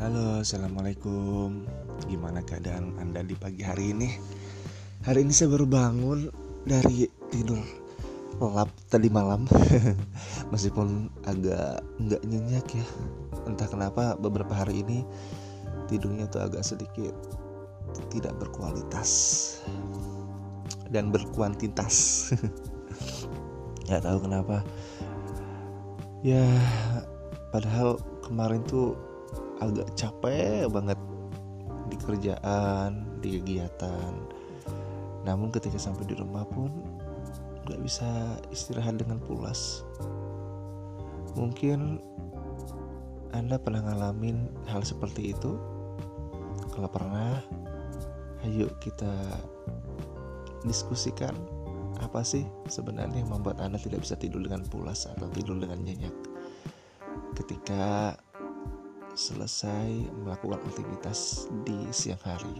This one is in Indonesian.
Halo, assalamualaikum. Gimana keadaan Anda di pagi hari ini? Hari ini saya baru bangun dari tidur lelap tadi malam, meskipun agak nggak nyenyak ya. Entah kenapa beberapa hari ini tidurnya tuh agak sedikit tidak berkualitas dan berkuantitas. Gak tahu kenapa. Ya, padahal kemarin tuh agak capek banget di kerjaan, di kegiatan. Namun ketika sampai di rumah pun gak bisa istirahat dengan pulas. Mungkin Anda pernah ngalamin hal seperti itu? Kalau pernah, ayo kita diskusikan apa sih sebenarnya yang membuat Anda tidak bisa tidur dengan pulas atau tidur dengan nyenyak ketika selesai melakukan aktivitas di siang hari.